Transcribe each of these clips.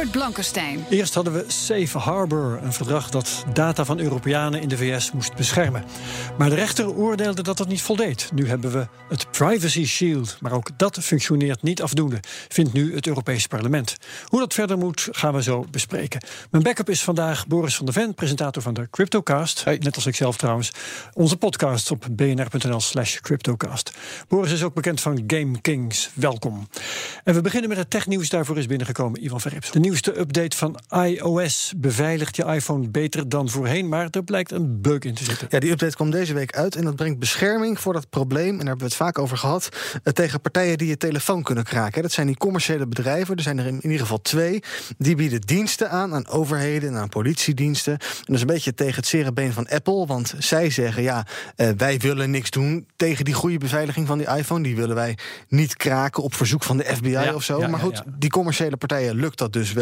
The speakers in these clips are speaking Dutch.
Herbert Blankenstein. Eerst hadden we Safe Harbor, een verdrag dat data van Europeanen in de VS moest beschermen. Maar de rechter oordeelde dat dat niet voldeed. Nu hebben we het Privacy Shield, maar ook dat functioneert niet afdoende, vindt nu het Europees Parlement. Hoe dat verder moet, gaan we zo bespreken. Mijn backup is vandaag Boris van der Ven, presentator van de Cryptocast. Net als ikzelf trouwens. Onze podcast op bnr.nl/slash cryptocast. Boris is ook bekend van Game Kings. Welkom. En we beginnen met het technieuws. Daarvoor is binnengekomen Ivan Verrips. Nieuwste update van iOS beveiligt je iPhone beter dan voorheen, maar er blijkt een bug in te zitten. Ja, die update komt deze week uit en dat brengt bescherming voor dat probleem, en daar hebben we het vaak over gehad, eh, tegen partijen die je telefoon kunnen kraken. Dat zijn die commerciële bedrijven, er zijn er in ieder geval twee, die bieden diensten aan aan overheden en aan politiediensten. En dat is een beetje tegen het zere been van Apple, want zij zeggen ja, eh, wij willen niks doen tegen die goede beveiliging van die iPhone, die willen wij niet kraken op verzoek van de FBI Ja, of zo. ja, maar goed, ja. die commerciële partijen lukt dat dus wel.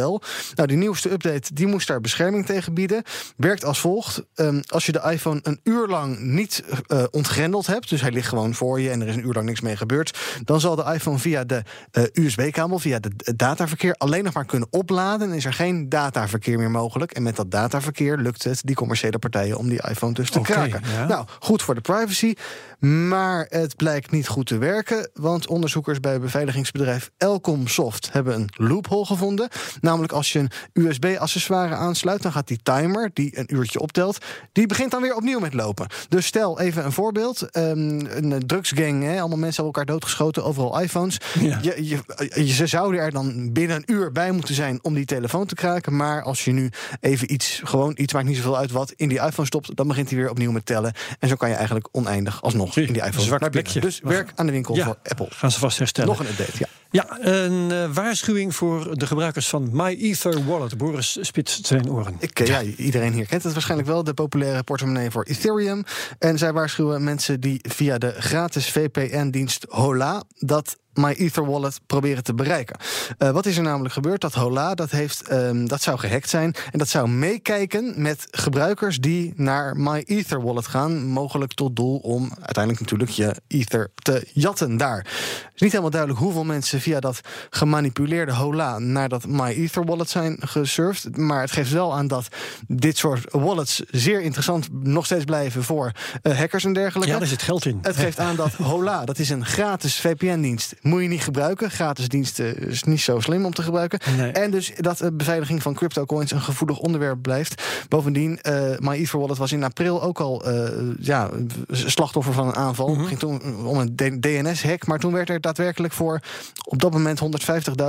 Nou, die nieuwste update die moest daar bescherming tegen bieden. Werkt als volgt. Ehm, als je de iPhone een uur lang niet eh, ontgrendeld hebt, dus hij ligt gewoon voor je en er is een uur lang niks mee gebeurd, dan zal de iPhone via de eh, USB-kabel, via het dataverkeer, alleen nog maar kunnen opladen. En is er geen dataverkeer meer mogelijk. En met dat dataverkeer lukt het die commerciële partijen om die iPhone dus te Oké, kraken. ja. Nou, goed voor de privacy. Maar het blijkt niet goed te werken. Want onderzoekers bij beveiligingsbedrijf Elcom Soft hebben een loophole gevonden. Namelijk als je een USB-accessoire aansluit, dan gaat die timer, die een uurtje optelt, die begint dan weer opnieuw met lopen. Dus stel even een voorbeeld: ehm, een drugsgang, hè, allemaal mensen hebben elkaar doodgeschoten, overal iPhones. Ja. Je, je, je- ze zouden er dan binnen een uur bij moeten zijn om die telefoon te kraken. Maar als je nu even iets, gewoon iets maakt niet zoveel uit wat, in die iPhone stopt, dan begint hij weer opnieuw met tellen. En zo kan je eigenlijk oneindig alsnog in die iPhone binnen. plekje. Dus werk aan de winkel Ja. voor Apple. Gaan ze vast herstellen. Nog een update, ja. Ja, een eh, waarschuwing voor de gebruikers van MyEther Wallet. Boris spitst zijn oren. Ik, eh, ja, iedereen hier kent het waarschijnlijk wel, de populaire portemonnee voor Ethereum. En zij waarschuwen mensen die via de gratis VPN-dienst Hola dat MyEther Wallet proberen te bereiken. Eh, wat is er namelijk gebeurd? Dat Hola dat heeft, ehm, dat zou gehackt zijn en dat zou meekijken met gebruikers die naar MyEther Wallet gaan, mogelijk tot doel om uiteindelijk natuurlijk je Ether te jatten daar. Het is niet helemaal duidelijk hoeveel mensen via dat gemanipuleerde Hola naar dat MyEther wallet zijn gesurfd. Maar het geeft wel aan dat dit soort wallets zeer interessant nog steeds blijven voor eh, hackers en dergelijke. Ja, daar zit geld in. Het geeft aan dat Hola, dat is een gratis VPN-dienst. Moet je niet gebruiken. Gratis diensten is niet zo slim om te gebruiken. Nee. En dus dat de beveiliging van cryptocoins een gevoelig onderwerp blijft. Bovendien, eh MyEther Wallet was in april ook al eh, ja, slachtoffer van een aanval. Mhm. Het ging toen om een DNS-hack. Maar toen werd er daadwerkelijk voor op dat moment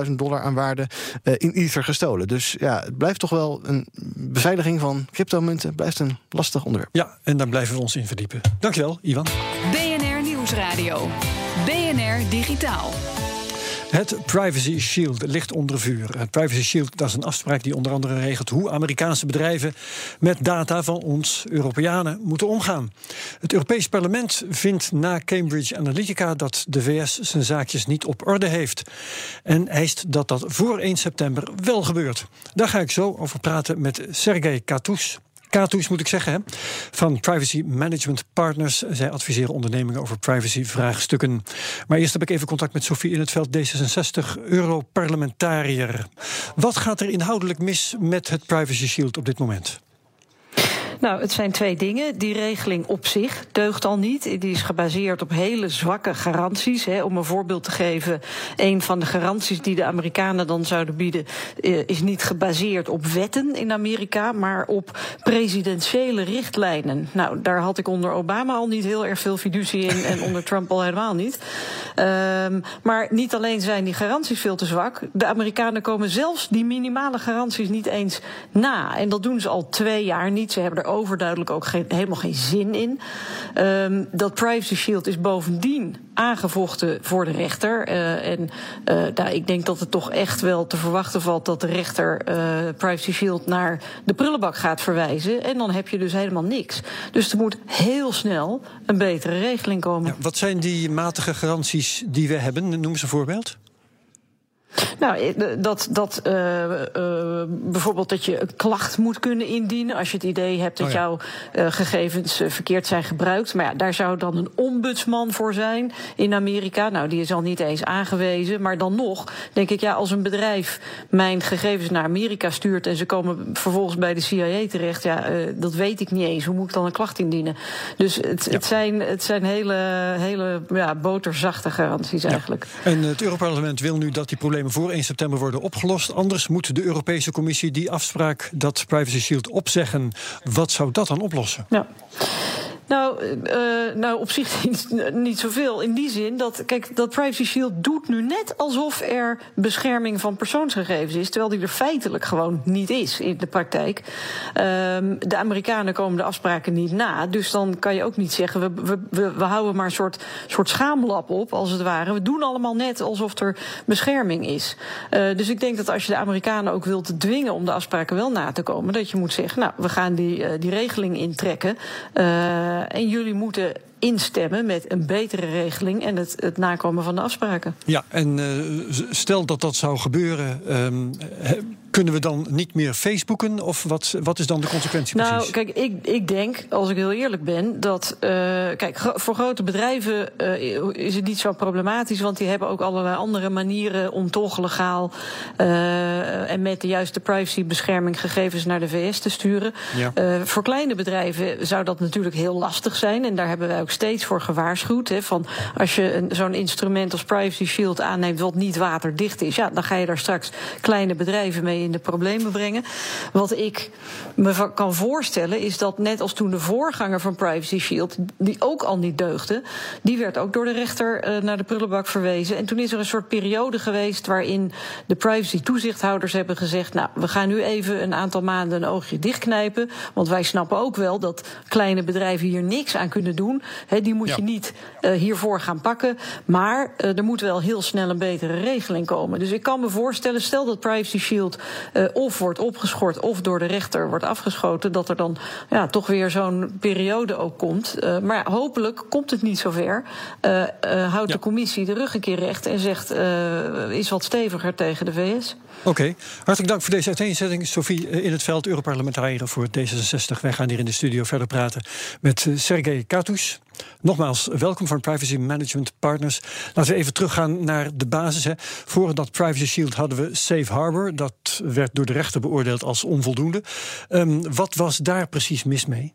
150.000 dollar aan waarde eh, in Ether gestolen. Dus ja, het blijft toch wel een beveiliging van cryptomunten. Blijft een lastig onderwerp. Ja, en daar blijven we ons in verdiepen. Dankjewel, Ivan. BNR Nieuwsradio. BNR Digitaal. Het Privacy Shield ligt onder vuur. Het Privacy Shield dat is een afspraak die onder andere regelt hoe Amerikaanse bedrijven met data van ons Europeanen moeten omgaan. Het Europees Parlement vindt na Cambridge Analytica dat de VS zijn zaakjes niet op orde heeft. En eist dat dat voor 1 september wel gebeurt. Daar ga ik zo over praten met Sergej Katous. Katous moet ik zeggen, van Privacy Management Partners. Zij adviseren ondernemingen over privacy-vraagstukken. Maar eerst heb ik even contact met Sophie in het veld, D66, Europarlementariër. Wat gaat er inhoudelijk mis met het Privacy Shield op dit moment? Nou, het zijn twee dingen. Die regeling op zich deugt al niet. Die is gebaseerd op hele zwakke garanties. Hè. Om een voorbeeld te geven, een van de garanties die de Amerikanen dan zouden bieden, eh, is niet gebaseerd op wetten in Amerika, maar op presidentiële richtlijnen. Nou, daar had ik onder Obama al niet heel erg veel fiducie in en onder Trump al helemaal niet. Um, maar niet alleen zijn die garanties veel te zwak, de Amerikanen komen zelfs die minimale garanties niet eens na. En dat doen ze al twee jaar niet. Ze hebben er overduidelijk ook geen, helemaal geen zin in. Um, dat Privacy Shield is bovendien aangevochten voor de rechter. Uh, en uh, nou, ik denk dat het toch echt wel te verwachten valt dat de rechter uh, Privacy Shield naar de prullenbak gaat verwijzen. En dan heb je dus helemaal niks. Dus er moet heel snel een betere regeling komen. Ja, wat zijn die matige garanties die we hebben? Noem eens een voorbeeld. Nou, eh, dat, dat uh, uh, bijvoorbeeld dat je een klacht moet kunnen indienen als je het idee hebt dat oh ja. jouw uh, gegevens verkeerd zijn gebruikt. Maar ja, daar zou dan een ombudsman voor zijn in Amerika. Nou, die is al niet eens aangewezen. Maar dan nog denk ik, ja, als een bedrijf mijn gegevens naar Amerika stuurt en ze komen vervolgens bij de CIA terecht, ja, dat weet ik niet eens. Hoe moet ik dan een klacht indienen? Dus het, ja. het zijn, het zijn hele, hele ja, boterzachte garanties eigenlijk. En het Europarlement wil nu dat die problemen voor 1 september worden opgelost. Anders moet de Europese Commissie die afspraak dat Privacy Shield opzeggen. Wat zou dat dan oplossen? Ja. Nou, uh, nou, op zich niet, niet zoveel. In die zin dat, kijk, dat Privacy Shield doet nu net alsof er bescherming van persoonsgegevens is, terwijl die er feitelijk gewoon niet is in de praktijk. Um, de Amerikanen komen de afspraken niet na, dus dan kan je ook niet zeggen, we, we, we, we houden maar een soort, soort schaamlap op, als het ware. We doen allemaal net alsof er bescherming is. Uh, dus ik denk dat als je de Amerikanen ook wilt dwingen om de afspraken wel na te komen, dat je moet zeggen, nou, we gaan die, die regeling intrekken. En jullie moeten instemmen met een betere regeling en het, het nakomen van de afspraken. Ja, en uh, stel dat dat zou gebeuren. Um, kunnen we dan niet meer Facebooken? Of wat, wat is dan de consequentie nou, precies? kijk, ik, ik denk, als ik heel eerlijk ben, dat. Uh, kijk, voor grote bedrijven uh, is het niet zo problematisch, want die hebben ook allerlei andere manieren om toch legaal uh, en met de juiste privacybescherming gegevens naar de VS te sturen. Ja. voor kleine bedrijven zou dat natuurlijk heel lastig zijn. En daar hebben wij ook steeds voor gewaarschuwd. Hè, van als je zo'n instrument als Privacy Shield aanneemt, wat niet waterdicht is, ja, dan ga je daar straks kleine bedrijven mee in de problemen brengen. Wat ik me kan voorstellen is dat net als toen de voorganger van Privacy Shield, die ook al niet deugde, die werd ook door de rechter uh, naar de prullenbak verwezen. En toen is er een soort periode geweest waarin de privacy toezichthouders hebben gezegd, nou, we gaan nu even een aantal maanden een oogje dichtknijpen, want wij snappen ook wel dat kleine bedrijven hier niks aan kunnen doen. He, die moet ja. je niet uh, hiervoor gaan pakken, maar uh, er moet wel heel snel een betere regeling komen. Dus ik kan me voorstellen, stel dat Privacy Shield uh, of wordt opgeschort of door de rechter wordt afgeschoten, dat er dan ja, toch weer zo'n periode ook komt. Uh, maar hopelijk komt het niet zover. Uh, houdt ja. de commissie de rug een keer recht en zegt is wat steviger tegen de VS. Oké, okay. hartelijk dank voor deze uiteenzetting. Sophie in het veld, Europarlementariër voor D66. Wij gaan hier in de studio verder praten met Sergej Katus. Nogmaals, welkom van Privacy Management Partners. Laten we even teruggaan naar de basis. Hè. Voor dat Privacy Shield hadden we Safe Harbor. Dat werd door de rechter beoordeeld als onvoldoende. Um, wat was daar precies mis mee?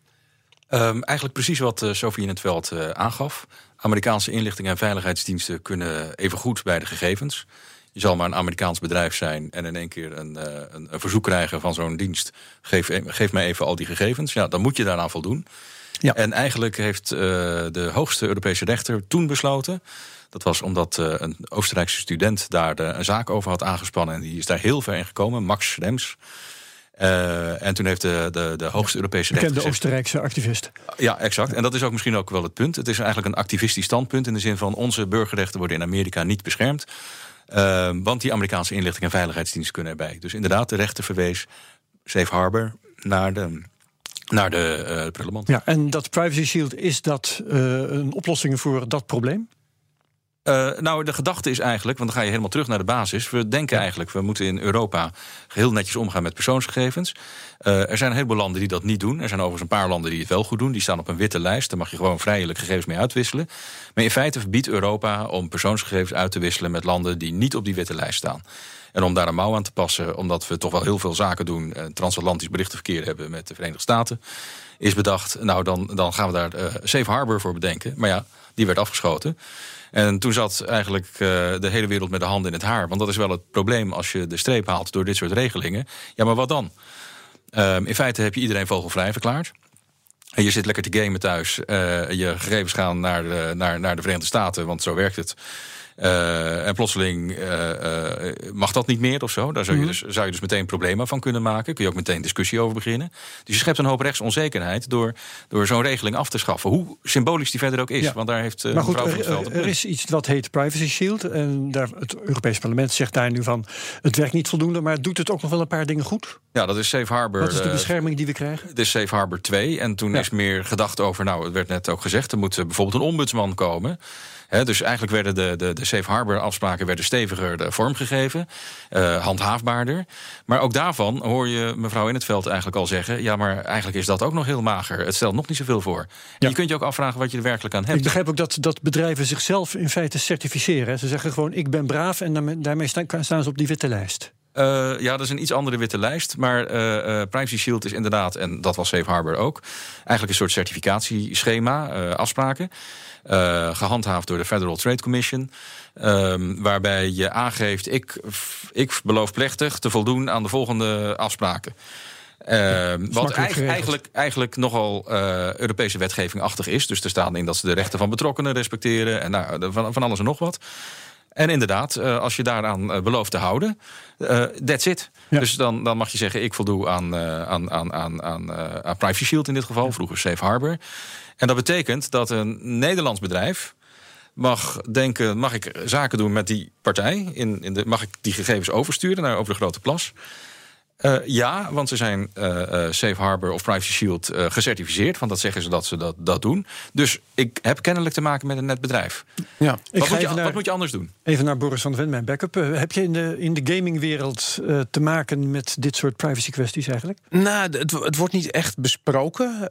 Um, eigenlijk precies wat uh, Sophie in het veld uh, aangaf. Amerikaanse inlichting en veiligheidsdiensten kunnen even goed bij de gegevens. Je zal maar een Amerikaans bedrijf zijn en in één keer een, uh, een, een verzoek krijgen van zo'n dienst. Geef, geef mij even al die gegevens. Ja, dan moet je daaraan voldoen. Ja. En eigenlijk heeft uh, de hoogste Europese rechter toen besloten. Dat was omdat uh, een Oostenrijkse student daar de, een zaak over had aangespannen. En die is daar heel ver in gekomen, Max Schrems. Uh, en toen heeft de, de, de hoogste Europese rechter. Bekende Oostenrijkse activist. Ja, exact. En dat is ook misschien ook wel het punt. Het is eigenlijk een activistisch standpunt. In de zin van onze burgerrechten worden in Amerika niet beschermd. Uh, want die Amerikaanse inlichting en veiligheidsdiensten kunnen erbij. Dus inderdaad, de rechter verwees Safe Harbor naar de naar de uh. Ja, en dat Privacy Shield, is dat uh, een oplossing voor dat probleem? Uh, nou, de gedachte is eigenlijk, want dan ga je helemaal terug naar de basis. We denken ja. eigenlijk, we moeten in Europa heel netjes omgaan met persoonsgegevens. Uh, er zijn een heleboel landen die dat niet doen. Er zijn overigens een paar landen die het wel goed doen. Die staan op een witte lijst. Daar mag je gewoon vrijelijk gegevens mee uitwisselen. Maar in feite verbiedt Europa om persoonsgegevens uit te wisselen met landen die niet op die witte lijst staan. En om daar een mouw aan te passen, omdat we toch wel heel veel zaken doen, en transatlantisch berichtenverkeer hebben met de Verenigde Staten, is bedacht, nou dan, dan gaan we daar uh, Safe Harbor voor bedenken. Maar ja, die werd afgeschoten. En toen zat eigenlijk uh, de hele wereld met de handen in het haar. Want dat is wel het probleem als je de streep haalt door dit soort regelingen. Ja, maar wat dan? Uh, in feite heb je iedereen vogelvrij verklaard. En je zit lekker te gamen thuis. Uh, je gegevens gaan naar de, naar, naar de Verenigde Staten, want zo werkt het. Uh, en plotseling uh, uh, mag dat niet meer of zo. Daar zou je, dus, zou je dus meteen problemen van kunnen maken. Kun je ook meteen discussie over beginnen. Dus je schept een hoop rechtsonzekerheid door, door zo'n regeling af te schaffen. Hoe symbolisch die verder ook is. Ja. Want daar heeft maar goed, er, er, is iets wat heet Privacy Shield. En daar, het Europees Parlement zegt daar nu van... het werkt niet voldoende, maar doet het ook nog wel een paar dingen goed? Ja, dat is Safe Harbor. Wat is de bescherming die we krijgen? Het is Safe Harbor 2. En toen ja. is meer gedacht over... nou, het werd net ook gezegd... er moet bijvoorbeeld een ombudsman komen... He, dus eigenlijk werden de, de, de safe harbor afspraken werden steviger de vormgegeven, uh, handhaafbaarder. Maar ook daarvan hoor je mevrouw in het veld eigenlijk al zeggen: ja, maar eigenlijk is dat ook nog heel mager. Het stelt nog niet zoveel voor. En ja. je kunt je ook afvragen wat je er werkelijk aan hebt. Ik begrijp ook dat, dat bedrijven zichzelf in feite certificeren. Ze zeggen gewoon: ik ben braaf en daarmee staan ze op die witte lijst. Uh, ja, dat is een iets andere witte lijst. Maar uh, uh, Privacy Shield is inderdaad, en dat was Safe Harbor ook, eigenlijk een soort certificatieschema, afspraken. Uh, gehandhaafd door de Federal Trade Commission. Um, waarbij je aangeeft: ik, ik beloof plechtig te voldoen aan de volgende afspraken. Uh, wat eigenlijk, eigenlijk, eigenlijk nogal uh, Europese wetgeving-achtig is. Dus er staan in dat ze de rechten van betrokkenen respecteren. En nou, van, van alles en nog wat. En inderdaad, uh, als je daaraan uh, belooft te houden, uh, that's it. Ja. Dus dan, dan mag je zeggen, ik voldoe aan, aan, aan, aan, aan, aan Privacy Shield in dit geval, vroeger Safe Harbor. En dat betekent dat een Nederlands bedrijf mag denken: mag ik zaken doen met die partij? In, in de, mag ik die gegevens oversturen naar over de grote plas? Uh, ja, want ze zijn uh, uh, Safe Harbor of Privacy Shield gecertificeerd. Want dat zeggen ze dat ze dat, dat doen. Dus ik heb kennelijk te maken met een net bedrijf. Ja. Wat, moet je, naar, wat moet je anders doen? Even naar Boris van der Ven, mijn backup. heb je in de, in de gamingwereld te maken met dit soort privacy kwesties eigenlijk? Nou, het, het wordt niet echt besproken.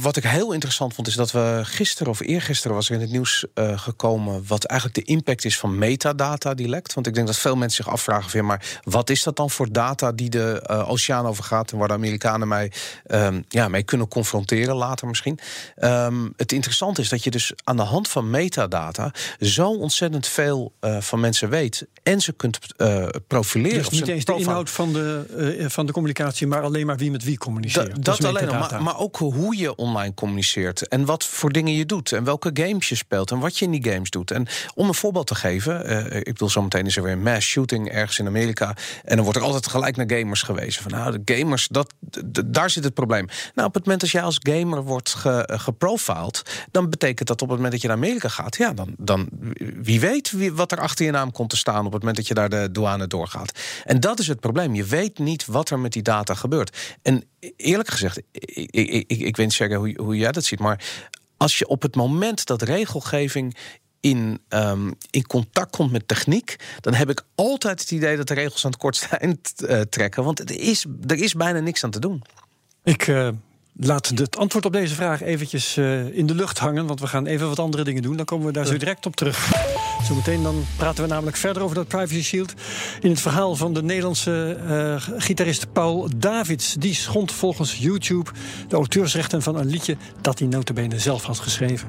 wat ik heel interessant vond, is dat we gisteren of eergisteren was er in het nieuws gekomen. wat eigenlijk de impact is van metadata die lekt. Want ik denk dat veel mensen zich afvragen: van, maar wat is dat dan voor data die de uh, oceaan over gaat en waar de Amerikanen mij um, ja, mee kunnen confronteren later misschien. Um, het interessante is dat je dus aan de hand van metadata zo ontzettend veel uh, van mensen weet en ze kunt uh, profileren. Dus niet eens de inhoud van de, van de communicatie, maar alleen maar wie met wie communiceert. Da, dat, dat alleen al, maar, maar, ook hoe je online communiceert en wat voor dingen je doet en welke games je speelt en wat je in die games doet. En om een voorbeeld te geven, ik bedoel, zometeen is er weer een mass shooting ergens in Amerika en dan wordt er altijd gelijk naar gamers gewezen. Van nou, de gamers, dat, daar zit het probleem. Nou, op het moment dat jij als gamer wordt ge, geprofiled, dan betekent dat op het moment dat je naar Amerika gaat, ja, dan, dan wie weet wie, wat er achter je naam komt te staan op het moment dat je daar de douane doorgaat. En dat is het probleem. Je weet niet wat er met die data gebeurt. En eerlijk gezegd, ik, ik, ik, ik weet niet zeggen hoe, hoe jij dat ziet, maar als je op het moment dat regelgeving in, um, in contact komt met techniek, dan heb ik altijd het idee dat de regels aan het kortste eind uh, trekken. Want er is, er is bijna niks aan te doen. Ik uh, laat het antwoord op deze vraag eventjes uh, in de lucht hangen. Want we gaan even wat andere dingen doen. Dan komen we daar zo direct op terug. Zometeen dan praten we namelijk verder over dat Privacy Shield. In het verhaal van de Nederlandse uh, gitarist Paul Davids. Die schond volgens YouTube de auteursrechten van een liedje dat hij notabene zelf had geschreven.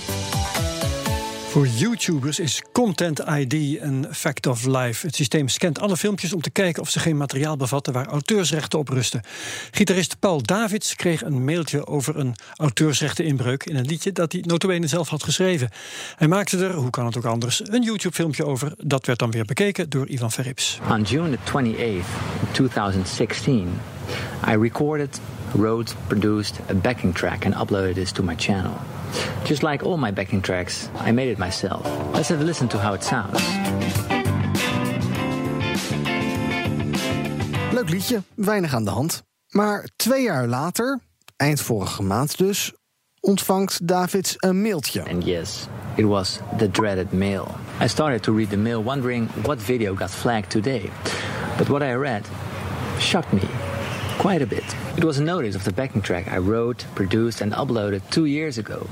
Voor YouTubers is Content ID een fact of life. Het systeem scant alle filmpjes om te kijken of ze geen materiaal bevatten waar auteursrechten op rusten. Gitarist Paul Davids kreeg een mailtje over een auteursrechteninbreuk in een liedje dat hij notabene zelf had geschreven. Hij maakte er, hoe kan het ook anders, een YouTube-filmpje over. Dat werd dan weer bekeken door Ivan Verrips. On June 28th, 2016, I recorded, wrote, produced a backing track and uploaded this to my channel. Just like all my backing tracks, I made it myself. Let's have a listen to how it sounds. Leuk liedje, weinig aan de hand. Maar twee jaar later, eind vorige maand dus, ontvangt Davids een mailtje. And yes, it was the dreaded mail. I started to read the mail wondering what video got flagged today. But what I read shocked me. quite a bit. It was a notice of the backing track I wrote, produced, and uploaded two years ago.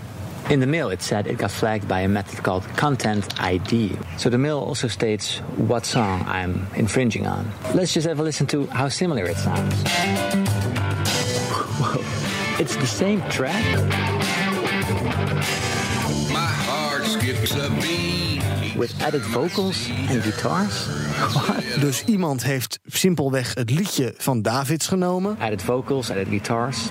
In the mail, it said it got flagged by a method called Content ID. So the mail also states what song I'm infringing on. Let's just have a listen to how similar it sounds. Whoa, it's the same track? My heart skips a beat. With added vocals and guitars? What? Dus iemand heeft simpelweg het liedje van Davids genomen. Added vocals, added guitars.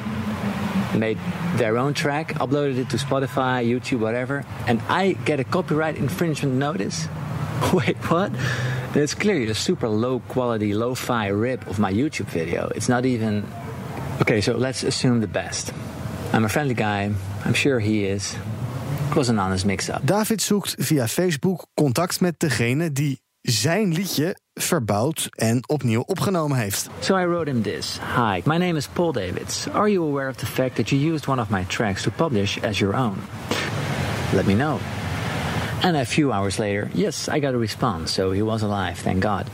Made their own track, uploaded it to Spotify, YouTube, whatever. And I get a copyright infringement notice? Wait, what? It's clearly a super low quality, lo fi rip of my YouTube video. It's not even. Okay, so let's assume the best. I'm a friendly guy. I'm sure he is. It was an honest mix up. David zoekt via Facebook contact met degene die zijn liedje verbouwd en opnieuw opgenomen heeft. So I wrote him this Hi, my name is Paul Davids. Are you aware of the fact that you used one of my tracks to publish as your own? Let me know. And a few hours later, yes, I got a response, so he was alive, thank God.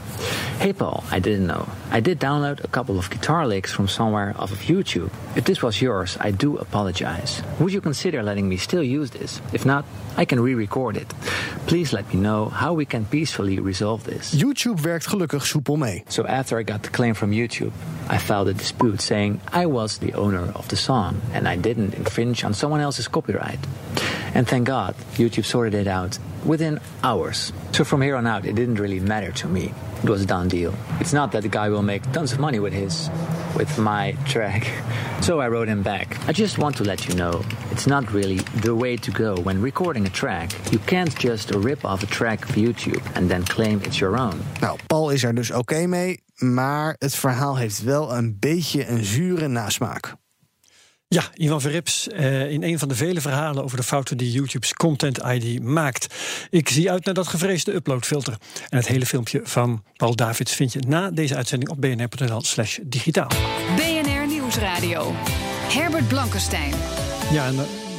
Hey Paul, I didn't know. I did download a couple of guitar licks from somewhere off of YouTube. If this was yours, I do apologize. Would you consider letting me still use this? If not, I can re record it. Please let me know how we can peacefully resolve this. YouTube werkt gelukkig soepel mee. So after I got the claim from YouTube, I filed a dispute saying I was the owner of the song and I didn't infringe on someone else's copyright. And thank God, YouTube sorted it out within hours. So from here on out, it didn't really matter to me. It was a done deal. It's not that the guy will make tons of money with his, with my track. So I wrote him back. I just want to let you know, it's not really the way to go when recording a track. You can't just rip off a track of YouTube and then claim it's your own. Nou, Paul is er dus oké mee, maar het verhaal heeft wel een beetje een zure nasmaak. Ja, Ivan Verrips uh, in een van de vele verhalen over de fouten die YouTube's Content ID maakt. Ik zie uit naar dat gevreesde uploadfilter. En het hele filmpje van Paul Davids vind je na deze uitzending op bnr.nl/slash digitaal. BNR Nieuwsradio. Herbert Blankenstein. Ja, en.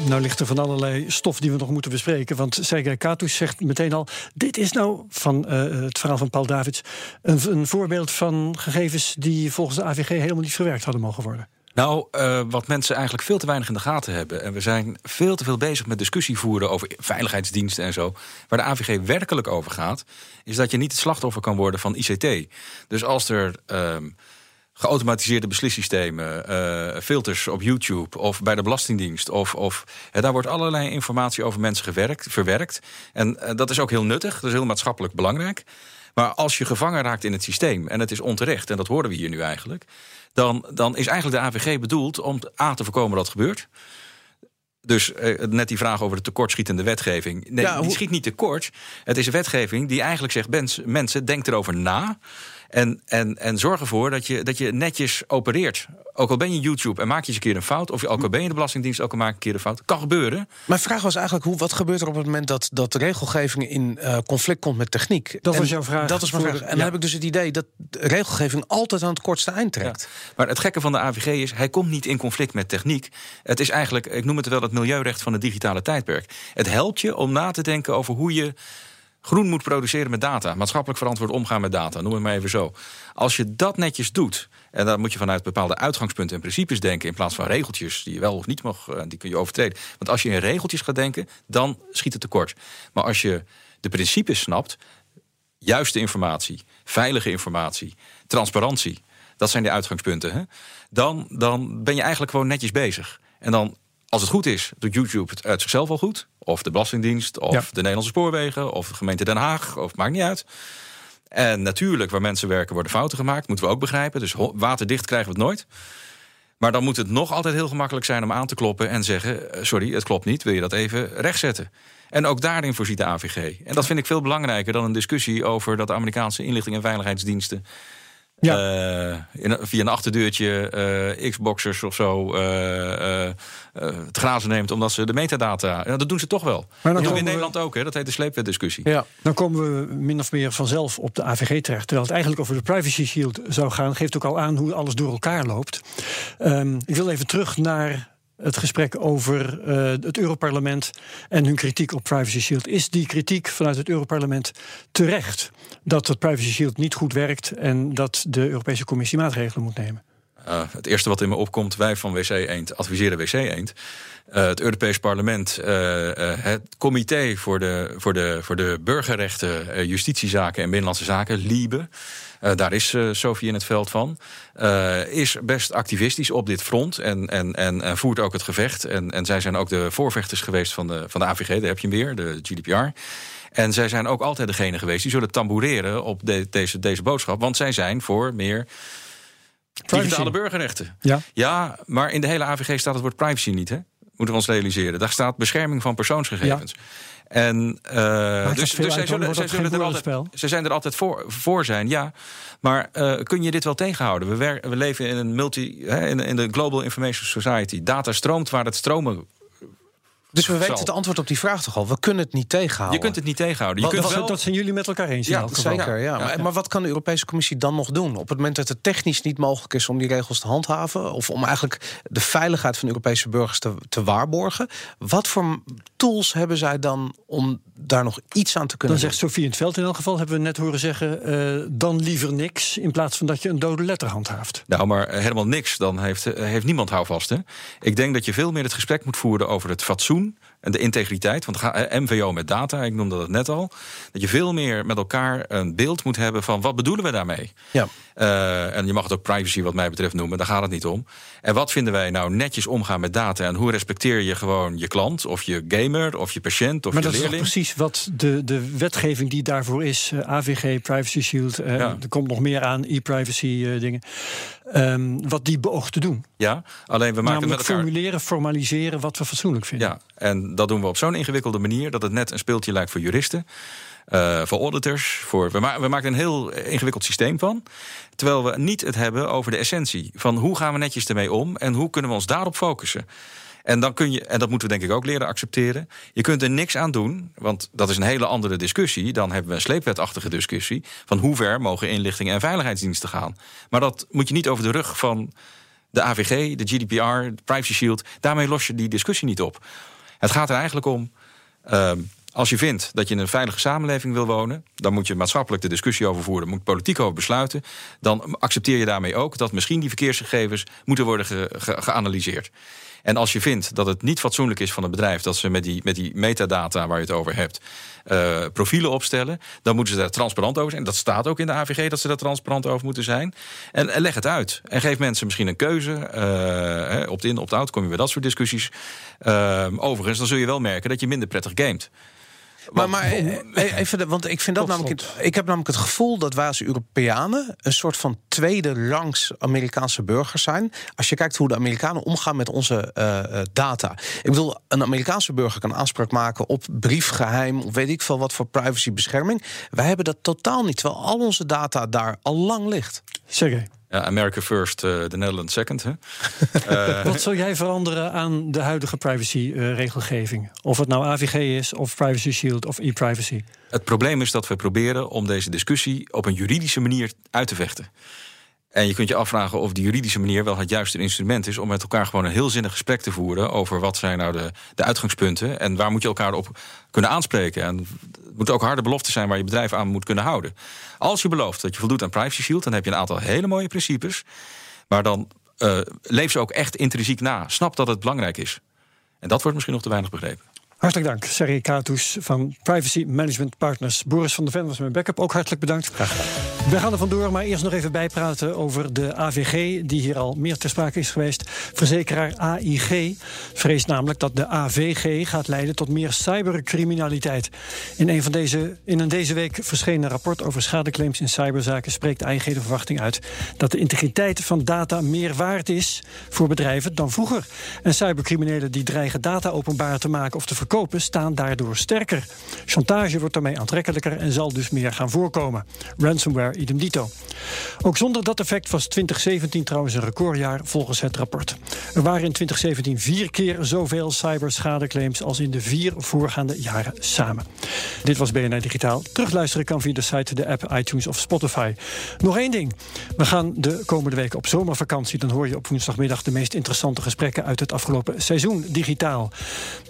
Nou ligt er van allerlei stof die we nog moeten bespreken. Want Sergej Katus zegt meteen al... dit is nou, van uh, het verhaal van Paul Davids... Een, een voorbeeld van gegevens die volgens de AVG helemaal niet verwerkt hadden mogen worden. Nou, uh, wat mensen eigenlijk veel te weinig in de gaten hebben. En we zijn veel te veel bezig met discussie voeren over veiligheidsdiensten en zo. Waar de AVG werkelijk over gaat, is dat je niet het slachtoffer kan worden van ICT. Dus als er. Uh, geautomatiseerde beslissystemen, uh, filters op YouTube of bij de Belastingdienst. Of, of uh, daar wordt allerlei informatie over mensen gewerkt, verwerkt. En uh, dat is ook heel nuttig, dat is heel maatschappelijk belangrijk. Maar als je gevangen raakt in het systeem en het is onterecht, en dat horen we hier nu eigenlijk, dan, dan is eigenlijk de AVG bedoeld om A te voorkomen dat gebeurt. Dus uh, net die vraag over de tekortschietende wetgeving. Nee, ja, die schiet niet tekort. Het is een wetgeving die eigenlijk zegt: mens, mensen, denk erover na. En, en, en zorg ervoor dat je, dat je netjes opereert. Ook al ben je YouTube en maak je eens een keer een fout. Of ook al ben je de Belastingdienst, ook al maak je een keer een fout. Kan gebeuren. Mijn vraag was eigenlijk: hoe, wat gebeurt er op het moment dat, dat de regelgeving in uh, conflict komt met techniek? Dat en, was jouw vraag. Dat was mijn vraag. En ja. dan heb ik dus het idee dat regelgeving altijd aan het kortste eind trekt. Ja. Maar het gekke van de AVG is: hij komt niet in conflict met techniek. Het is eigenlijk, ik noem het wel het milieurecht van het digitale tijdperk. Het helpt je om na te denken over hoe je groen moet produceren met data. Maatschappelijk verantwoord omgaan met data, noem het maar even zo. Als je dat netjes doet, en dan moet je vanuit bepaalde uitgangspunten en principes denken... in plaats van regeltjes die je wel of niet mag, die kun je overtreden. Want als je in regeltjes gaat denken, dan schiet het tekort. Maar als je de principes snapt, juiste informatie, veilige informatie, transparantie... dat zijn de uitgangspunten, hè? Dan, dan ben je eigenlijk gewoon netjes bezig. En dan als het goed is, doet YouTube het uit zichzelf al goed. Of de Belastingdienst, of ja. de Nederlandse Spoorwegen, of de gemeente Den Haag, of maakt niet uit. En natuurlijk, waar mensen werken, worden fouten gemaakt. Moeten we ook begrijpen. Dus waterdicht krijgen we het nooit. Maar dan moet het nog altijd heel gemakkelijk zijn om aan te kloppen en zeggen: Sorry, het klopt niet, wil je dat even rechtzetten? En ook daarin voorziet de AVG. En dat vind ik veel belangrijker dan een discussie over dat de Amerikaanse inlichting en veiligheidsdiensten ja. Uh, in, via een achterdeurtje uh, Xboxers of zo uh, het grazen neemt omdat ze de metadata. Ja, dat doen ze toch wel. Maar dat doen we in Nederland ook, hè? dat heet de sleepwetdiscussie. Ja. Dan komen we min of meer vanzelf op de AVG terecht. Terwijl het eigenlijk over de Privacy Shield zou gaan, geeft ook al aan hoe alles door elkaar loopt. Um, ik wil even terug naar het gesprek over uh, het Europarlement en hun kritiek op Privacy Shield. Is die kritiek vanuit het Europarlement terecht dat het Privacy Shield niet goed werkt en dat de Europese Commissie maatregelen moet nemen? Uh, het eerste wat in me opkomt, wij van WC Eend adviseren WC Eend. Uh, het Europees Parlement, uh, het Comité voor de, voor de, voor de Burgerrechten, Justitiezaken en Binnenlandse Zaken, LIBE. daar is Sophie in het veld van. is best activistisch op dit front en, en, en, en, voert ook het gevecht. En, en zij zijn ook de voorvechters geweest van de, van de AVG, daar heb je hem weer, de GDPR. En zij zijn ook altijd degene geweest die zullen tamboureren op de, deze, deze boodschap. Want zij zijn voor meer digitale burgerrechten. Ja. ja, maar in de hele AVG staat het woord privacy niet, hè? Moeten we ons realiseren. Daar staat bescherming van persoonsgegevens. Ja. En uh, dus, dus zij, zullen, zij, zullen er altijd, ze zijn er altijd voor, voor zijn, ja. Maar uh, kun je dit wel tegenhouden? We, wer, we leven in een multi, hè, in, in de Global Information Society. Data stroomt waar het stromen dus we weten het antwoord op die vraag toch al. We kunnen het niet tegenhouden. Je kunt het niet tegenhouden. Je wat, kunt wel... Dat zijn jullie met elkaar eens. Ja, zeker. Ja. Maar, maar, wat kan de Europese Commissie dan nog doen? Op het moment dat het technisch niet mogelijk is om die regels te handhaven. of om eigenlijk de veiligheid van de Europese burgers te, te waarborgen. Wat voor tools hebben zij dan om daar nog iets aan te kunnen Dan zegt Sofie in het veld in elk geval, hebben we net horen zeggen... Uh, dan liever niks, in plaats van dat je een dode letter handhaaft. Nou, maar helemaal niks, dan heeft, eh, heeft niemand houvast. Hè? Ik denk dat je veel meer het gesprek moet voeren over het fatsoen tun, en de integriteit. Want MVO met data, ik noemde dat net al. Dat je veel meer met elkaar een beeld moet hebben van wat bedoelen we daarmee. Ja. Uh, en je mag het ook privacy wat mij betreft noemen, daar gaat het niet om. En wat vinden wij nou netjes omgaan met data? En hoe respecteer je gewoon je klant of je gamer of je patiënt of maar je leerling? Maar dat is precies wat de, de wetgeving die daarvoor is. Uh, AVG, Privacy Shield, uh, ja. er komt nog meer aan, e-privacy dingen. Um, wat die beoogt te doen. Ja, alleen we maken Namelijk met elkaar... formuleren, formaliseren wat we fatsoenlijk vinden. Ja, en dat doen we op zo'n ingewikkelde manier... dat het net een speeltje lijkt voor juristen. Uh, voor auditors. Voor, we, we, maken een heel ingewikkeld systeem van. Terwijl we niet het hebben over de essentie. Van hoe gaan we netjes ermee om en hoe kunnen we ons daarop focussen. En dan kun je, en dat moeten we denk ik ook leren accepteren. Je kunt er niks aan doen, want dat is een hele andere discussie. Dan hebben we een sleepwetachtige discussie van hoe ver mogen inlichtingen en veiligheidsdiensten gaan. Maar dat moet je niet over de rug van de AVG, de GDPR, de Privacy Shield. Daarmee los je die discussie niet op. Het gaat er eigenlijk om. Uh, als je vindt dat je in een veilige samenleving wil wonen, dan moet je maatschappelijk de discussie over voeren, moet politiek over besluiten. Dan accepteer je daarmee ook dat misschien die verkeersgegevens moeten worden ge ge geanalyseerd. En als je vindt dat het niet fatsoenlijk is van het bedrijf dat ze met die, met die metadata waar je het over hebt, uh, profielen opstellen, dan moeten ze daar transparant over zijn. Dat staat ook in de AVG dat ze daar transparant over moeten zijn. En, leg het uit. En geef mensen misschien een keuze. Uh, opt-in, opt-out, kom je bij dat soort discussies. Uh, overigens, dan zul je wel merken dat je minder prettig gamet. Maar, maar even, want ik vind dat namelijk. Ik heb namelijk het gevoel dat wij als Europeanen een soort van tweede rangs Amerikaanse burgers zijn. Als je kijkt hoe de Amerikanen omgaan met onze uh, data. Ik bedoel, een Amerikaanse burger kan aanspraak maken op briefgeheim of weet ik veel wat voor privacybescherming. Wij hebben dat totaal niet, terwijl al onze data daar al lang ligt. Zeker. Ja, America first, uh, the Netherlands second. Hè? uh, Wat zou jij veranderen aan de huidige privacy-regelgeving? Uh, of het nou AVG is, of Privacy Shield, of e-privacy? Het probleem is dat we proberen om deze discussie op een juridische manier uit te vechten. En je kunt je afvragen of die juridische manier wel het juiste instrument is om met elkaar gewoon een heel zinnig gesprek te voeren over wat zijn nou de, de uitgangspunten en waar moet je elkaar op kunnen aanspreken. En het moeten ook harde beloften zijn waar je bedrijf aan moet kunnen houden. Als je belooft dat je voldoet aan Privacy Shield, dan heb je een aantal hele mooie principes. Maar dan uh, leef ze ook echt intrinsiek na. Snap dat het belangrijk is. En dat wordt misschien nog te weinig begrepen. Hartelijk dank, Sergej Katus van Privacy Management Partners. Boris van der Ven was mijn backup, ook hartelijk bedankt. Graag gedaan. We gaan er vandoor, maar eerst nog even bijpraten over de AVG, die hier al meer ter sprake is geweest. Verzekeraar AIG vreest namelijk dat de AVG gaat leiden tot meer cybercriminaliteit. In een, van deze, in een deze week verschenen rapport over schadeclaims in cyberzaken spreekt AIG de verwachting uit dat de integriteit van data meer waard is voor bedrijven dan vroeger. En cybercriminelen die dreigen data openbaar te maken of te verkopen, staan daardoor sterker. Chantage wordt daarmee aantrekkelijker en zal dus meer gaan voorkomen. Ransomware idem dito. Ook zonder dat effect was 2017 trouwens een recordjaar volgens het rapport. Er waren in 2017 vier keer zoveel cyberschadeclaims als in de vier voorgaande jaren samen. Dit was BNR Digitaal. Terugluisteren kan via de site, de app, iTunes of Spotify. Nog één ding. We gaan de komende weken op zomervakantie. Dan hoor je op woensdagmiddag de meest interessante gesprekken uit het afgelopen seizoen digitaal.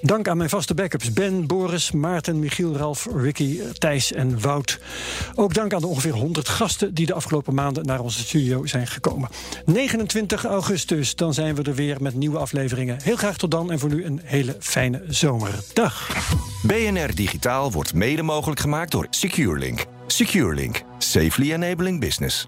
Dank aan mijn vaste backups Ben, Boris, Maarten, Michiel, Ralf, Ricky, Thijs en Wout. Ook dank aan de ongeveer 100 gasten die de afgelopen maanden naar onze studio zijn gekomen. 29 augustus, dan zijn we er weer met nieuwe afleveringen. Heel graag tot dan en voor nu een hele fijne zomerdag. BNR Digitaal wordt mede mogelijk gemaakt door SecureLink. SecureLink. Safely enabling business.